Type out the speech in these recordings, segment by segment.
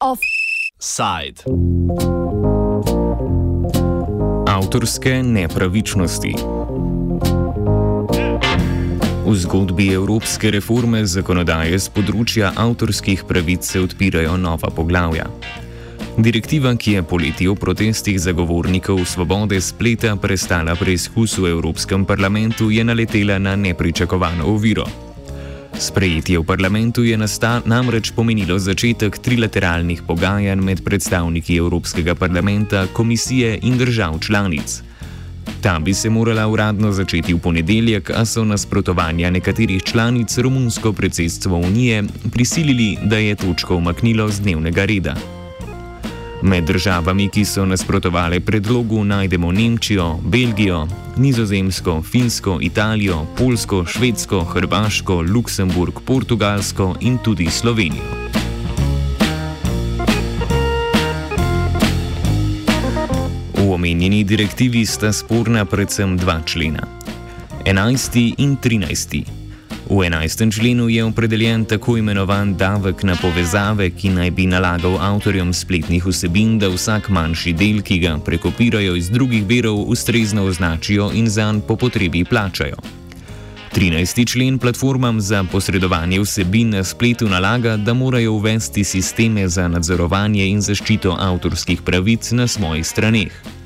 Offside. Avtorske nepravičnosti. V zgodbi evropske reforme zakonodaje z področja avtorskih pravic se odpirajo nova poglavja. Direktiva, ki je poleti v protestih zagovornikov svobode spleta prestala preizkus v Evropskem parlamentu, je naletela na nepričakovano oviro. Sprejetje v parlamentu je namreč pomenilo začetek trilateralnih pogajanj med predstavniki Evropskega parlamenta, komisije in držav članic. Ta bi se morala uradno začeti v ponedeljek, a so nasprotovanja nekaterih članic romunsko predsedstvo Unije prisilili, da je točko umaknilo z dnevnega reda. Med državami, ki so nasprotovali predlogu, najdemo Nemčijo, Belgijo, Nizozemsko, Finsko, Italijo, Polsko, Švedsko, Hrvaško, Luksemburg, Portugalsko in tudi Slovenijo. V omenjeni direktivi sta sporna predvsem dva člena: 11. in 13. V 11. členu je opredeljen tako imenovan davek na povezave, ki naj bi nalagal avtorjem spletnih vsebin, da vsak manjši del, ki ga prekopirajo iz drugih verov, ustrezno označijo in zanj po potrebi plačajo. 13. člen platformam za posredovanje vsebin na spletu nalaga, da morajo uvesti sisteme za nadzorovanje in zaščito avtorskih pravic na svojih straneh.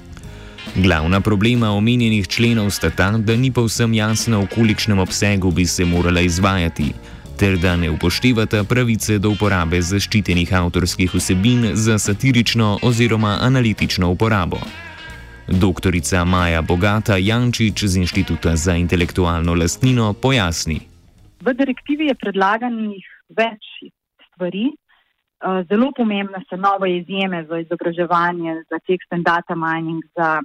Glavna problema omenjenih členov sta ta, da ni povsem jasno, v kolikšnem obsegu bi se morala izvajati, ter da ne upoštevata pravice do uporabe zaščitenih avtorskih vsebin za satirično oziroma analitično uporabo. Doktorica Maja Bogata Jančič z Inštituta za intelektualno lastnino pojasni. V direktivi je predlaganih več stvari. Eh, zelo pomembne so nove izjeme za izobraževanje, za tekst and data mining, za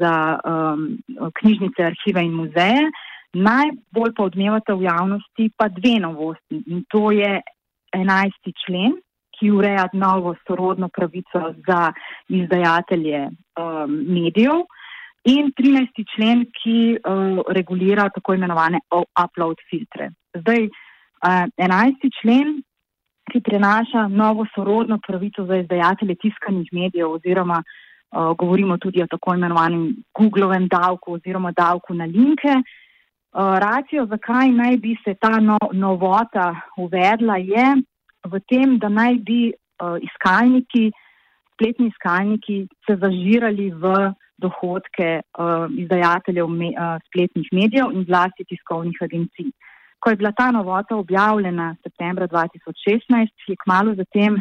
za um, knjižnice, arhive in muzeje. Najbolj pa odmevata v javnosti pa dve novosti in to je 11. člen, ki ureja novo sorodno pravico za izdajatelje um, medijev in 13. člen, ki uh, regulira tako imenovane upload filtre. Zdaj, uh, 11. člen, ki prenaša novo sorodno pravico za izdajatelje tiskanih medijev oziroma uh, Uh, govorimo tudi o tako imenovanem Googlovem davku oziroma davku na linke. Uh, racijo, zakaj naj bi se ta no, novota uvedla, je v tem, da naj bi uh, iskalniki, spletni iskalniki, se zažirali v dohodke uh, izdajateljev me, uh, spletnih medijev in zlasti tiskovnih agencij. Ko je bila ta novota objavljena septembra 2016, je kmalo zatem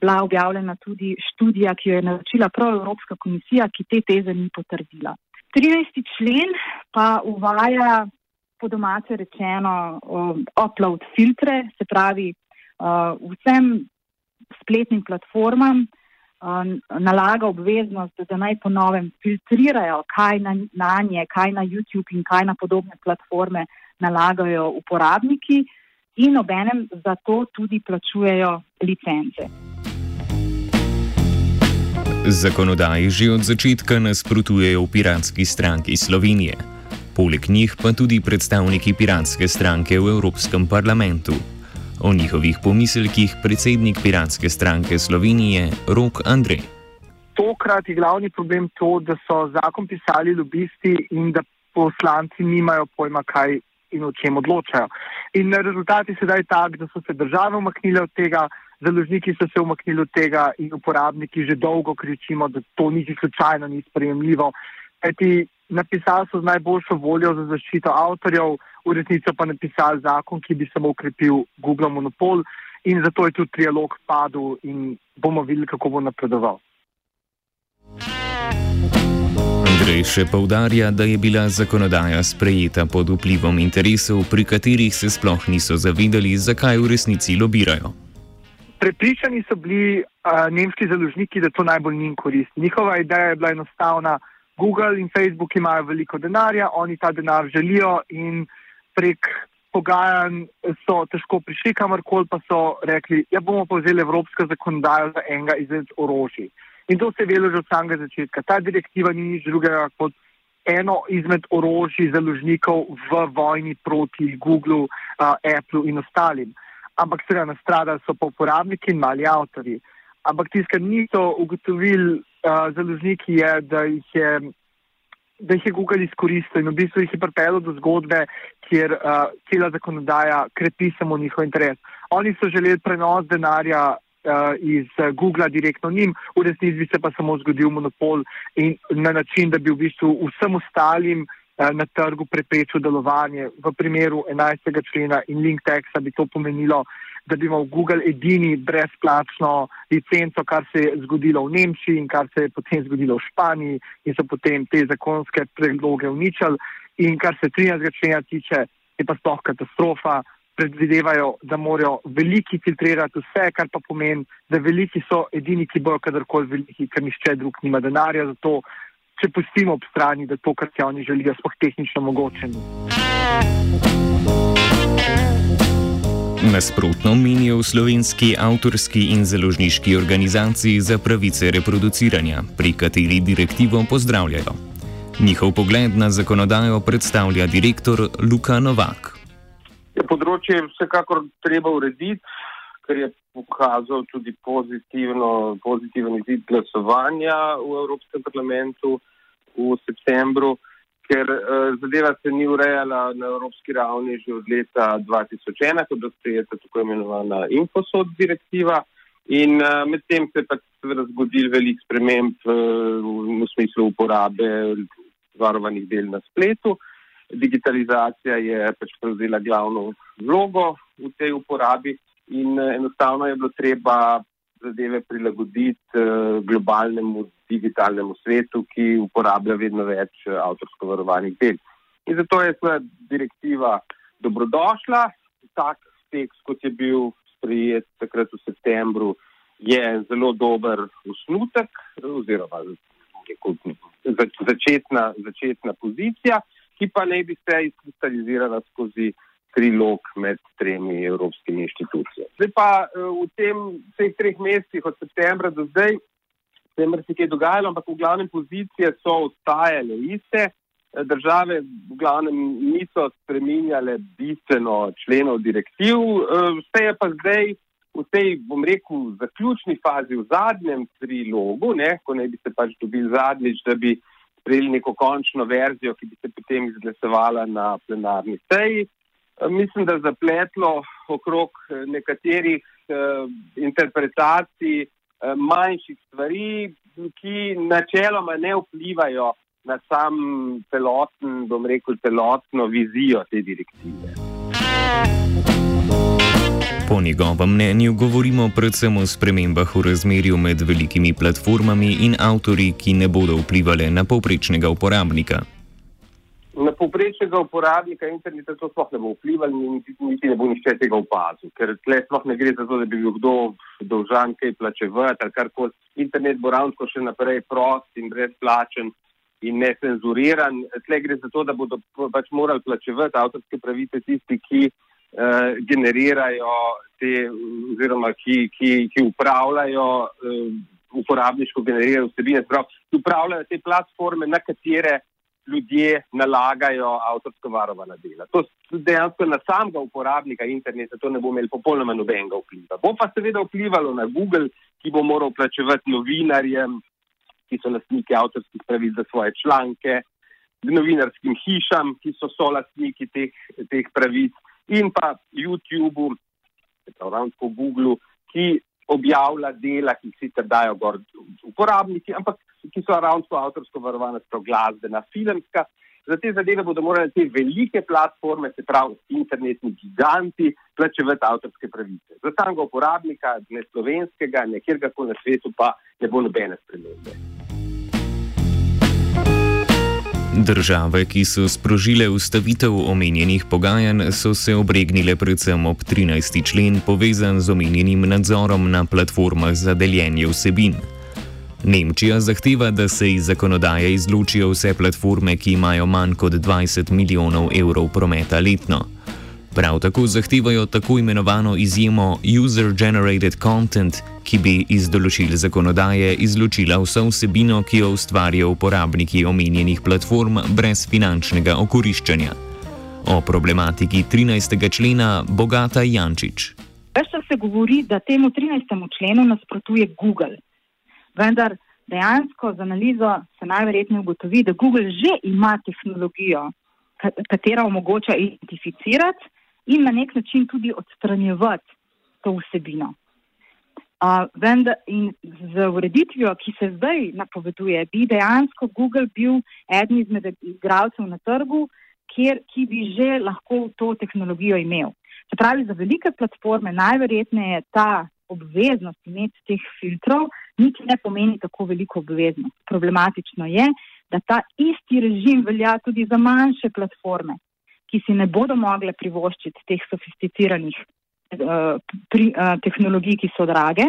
bila objavljena tudi študija, ki jo je naročila prav Evropska komisija, ki te teze ni potrdila. 13. člen pa uvaja, po domače rečeno, upload filtre, se pravi vsem spletnim platformam nalaga obveznost, da naj po novem filtrirajo, kaj na, na nje, kaj na YouTube in kaj na podobne platforme nalagajo uporabniki in obenem za to tudi plačujejo licence. Zakonodaji že od začetka nasprotujejo v piratski stranki Slovenije. Poleg njih pa tudi predstavniki piratske stranke v Evropskem parlamentu. O njihovih pomislekih predsednik piratske stranke Slovenije Rok Andrej. Tokrat je glavni problem to, da so zakon pisali lobisti in da poslanci nimajo pojma, kaj in o čem odločajo. In rezultat je sedaj tak, da so se države umaknile od tega, založniki so se umaknili od tega in uporabniki že dolgo kričimo, da to niti slučajno ni sprejemljivo. Eti napisali so z najboljšo voljo za zaščito avtorjev, v resnici pa napisali zakon, ki bi samo ukrepil Google monopol in zato je tudi trialog padel in bomo videli, kako bo napredoval. Še povdarja, da je bila zakonodaja sprejeta pod vplivom interesov, pri katerih se sploh niso zavedali, zakaj v resnici lobirajo. Prepričani so bili uh, nemški založniki, da to najbolj njim koristi. Njihova ideja je bila enostavna. Google in Facebook imajo veliko denarja, oni ta denar želijo in prek pogajanj so težko prišli kamorkoli, pa so rekli, ja bomo pa vzeli evropsko zakonodajo za enega izmed orožij. In to se je velo že od samega začetka. Ta direktiva ni nič drugega kot eno izmed orožij založnikov v vojni proti Google, uh, Apple in ostalim. Ampak seveda nastradali so pa uporabniki in mali avtori. Ampak tisto, kar niso ugotovili uh, založniki, je, da jih je, da jih je Google izkoristil in v bistvu jih je pripeljal do zgodbe, kjer uh, cela zakonodaja krepi samo njihov interes. Oni so želeli prenos denarja iz Google direktno njim, v resnici bi se pa samo zgodil monopol in na način, da bi v bistvu vsem ostalim uh, na trgu preprečil delovanje. V primeru 11. člena in link teksta bi to pomenilo, da bi imel Google edini brezplačno licenco, kar se je zgodilo v Nemčiji in kar se je potem zgodilo v Španiji in so potem te zakonske predloge uničali. In kar se 13. člena tiče, je pa sploh katastrofa predvidevajo, da morajo veliki filtrirati vse, kar pa pomeni, da veliki so edini, ki bojo kadarkoli veliki, ker nišče drug nima denarja za to, če pustimo ob strani, da to, kar si oni želijo, sploh tehnično mogoče. Nasprotno menijo v slovenski avtorski in založniški organizaciji za pravice reproduciranja, pri kateri direktivo pozdravljajo. Njihov pogled na zakonodajo predstavlja direktor Luka Novak. Je področje vsekakor treba urediti, ker je pokazal tudi pozitiven izid glasovanja v Evropskem parlamentu v septembru, ker uh, zadeva se ni urejala na evropski ravni že od leta 2001, ko je sprejeta tako imenovana Infosod direktiva. In uh, medtem se je pač seveda zgodil velik sprememb uh, v smislu uporabe varovanih del na spletu. Uh, digitalizacija je pač prevzela glavno vlogo v tej uporabi in eh, enostavno je bilo treba zadeve prilagoditi eh, globalnemu digitalnemu svetu, ki uporablja vedno več eh, avtorsko varovanih del. In zato je ta direktiva dobrodošla. Tak tekst, kot je bil sprejet takrat v septembru, je zelo dober usnutek oziroma začetna, začetna pozicija ki pa ne bi se izkristalizirala skozi trilog med tremi evropskimi inštitucijami. Zdaj pa eh, v tem, teh treh mesecih od septembra do zdaj se je marsikaj dogajalo, ampak v glavnem pozicije so ostajale iste. Eh, države v glavnem niso spreminjale bistveno členov direktiv, eh, vse je pa zdaj v tej, bom rekel, zaključni fazi, v zadnjem trilogu, ne, ko ne bi se pač dobili zadnjič, da bi sprejeli neko končno verzijo, ki bi se potem izglasovala na plenarni seji. Eh, mislim, da zapletlo okrog eh, nekaterih eh, interpretacij manjših stvari, ki načeloma ne vplivajo na sam celoten, bom rekel, celotno vizijo te direktive. Po njegovem mnenju govorimo predvsem o spremembah v razmerju med velikimi platformami in avtori, ki ne bodo vplivali na povprečnega uporabnika. Na povprečnega uporabnika interneta to sploh ne bo vplivalo, niti, niti ne bo nišče tega opazil, ker tle sploh ne gre za to, da bi bil kdo dolžan kaj plačevati ali karkoli. Internet bo ravno še naprej prost in brezplačen in necenzuriran. Tle gre za to, da bodo pač morali plačevati avtorske pravice tisti, ki uh, generirajo te, oziroma ki, ki, ki upravljajo uh, uporabniško generirane vsebine, ki upravljajo te platforme, na katere ljudje nalagajo avtorsko varovana dela. To dejansko na samega uporabnika interneta to ne bo imelo popolnoma nobenega vpliva. Bo pa seveda vplivalo na Google, ki bo moral plačevati novinarjem, ki so lastniki avtorskih pravic za svoje članke, novinarskim hišam, ki so solastniki teh, teh pravic in pa YouTubu, po Googlu, ki objavlja dela, ki jih sicer dajo gor uporabniki, ampak ki so ravno avtorsko varovane, so glasbena, filmska. Za te zadeve bodo morali te velike platforme, se pravi internetni giganti, plačevati avtorske pravice. Za samega uporabnika, ne slovenskega, ne kjerkoli na svetu, pa ne bo nobene spremembe. Države, ki so sprožile ustavitev omenjenih pogajanj, so se obregnile predvsem ob 13. člen povezan z omenjenim nadzorom na platformah za deljenje vsebin. Nemčija zahteva, da se iz zakonodaje izločijo vse platforme, ki imajo manj kot 20 milijonov evrov prometa letno. Prav tako zahtevajo tako imenovano izjemo User-Generated Content, ki bi iz določil zakonodaje izločila vso vsebino, ki jo ustvarjajo uporabniki omenjenih platform brez finančnega okoriščanja. O problematiki 13. člena Bogata Jančič. Vse se govori, da temu 13. členu nasprotuje Google. Vendar dejansko z analizo se najverjetneje ugotovi, da Google že ima tehnologijo, katera omogoča identificirati in na nek način tudi odstranjevati to vsebino. Uh, vendar in z ureditvijo, ki se zdaj napoveduje, bi dejansko Google bil eden izmed igralcev na trgu, kjer, ki bi že lahko to tehnologijo imel. Se pravi, za velike platforme najverjetneje ta obveznost imeti teh filtrov niti ne pomeni tako veliko obveznost. Problematično je, da ta isti režim velja tudi za manjše platforme, ki si ne bodo mogle privoščiti teh sofisticiranih uh, pri, uh, tehnologij, ki so drage.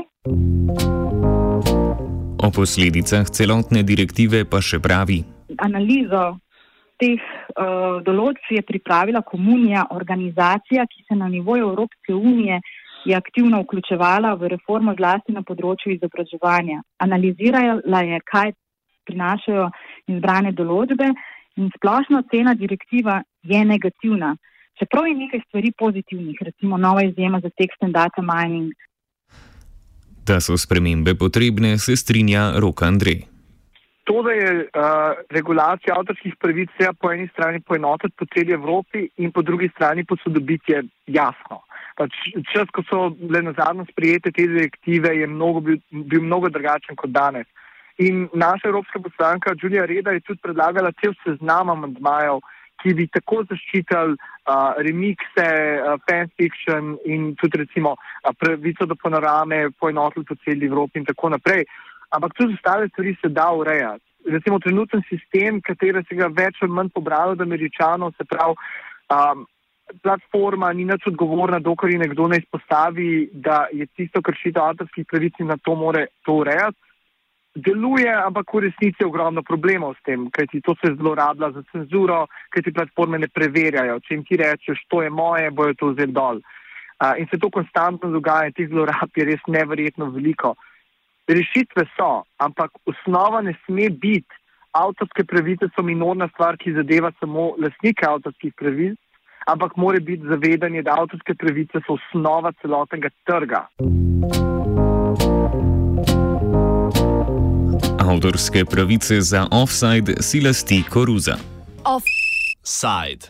O posledicah celotne direktive pa še pravi. Analizo teh uh, določb je pripravila komunija, organizacija, ki se na nivoju Evropske unije je aktivno vključevala v reformo zlasti na področju izobraževanja. Analizirala je, kaj prinašajo izbrane določbe in splošna ocena direktiva je negativna. Čeprav je nekaj stvari pozitivnih, recimo nova izjema za tekst in data mining. Da so spremembe potrebne, se strinja Roka Andrej. To, da je uh, regulacija avtorskih pravic treba po eni strani poenotiti po celi Evropi in po drugi strani posodobiti, je jasno. Pač čas, ko so bile na zadnje sprijete te direktive, je mnogo, bil, bil mnogo drugačen kot danes. In naša evropska poslanka Julija Reda je tudi predlagala cel seznam amandmajev, ki bi tako zaščitili uh, remikse, uh, fanfiction in tudi recimo uh, pravico do panorame, poenotili po celi Evropi in tako naprej. Ampak tudi ostale stvari se da urejati. Recimo trenuten sistem, kateri se ga več ali manj pobralo od američanov, se pravi, um, platforma ni nič odgovorna, dokler je nekdo ne izpostavi, da je tisto kršitev avtorskih pravic in na to more to urejati deluje, ampak v resnici je ogromno problemov s tem, kajti to se zlorablja za cenzuro, kajti platforme ne preverjajo. Če jim ti rečeš, to je moje, bojo to vzeli dol. In se to konstantno dogaja, teh zlorab je res neverjetno veliko. Rešitve so, ampak osnova ne sme biti. Avtorske pravice so minorna stvar, ki zadeva samo lasnike avtorskih pravic, ampak mora biti zavedanje, da avtorske pravice so osnova celotnega trga. Avtorske pravice za offside si lasti koruza. Offside.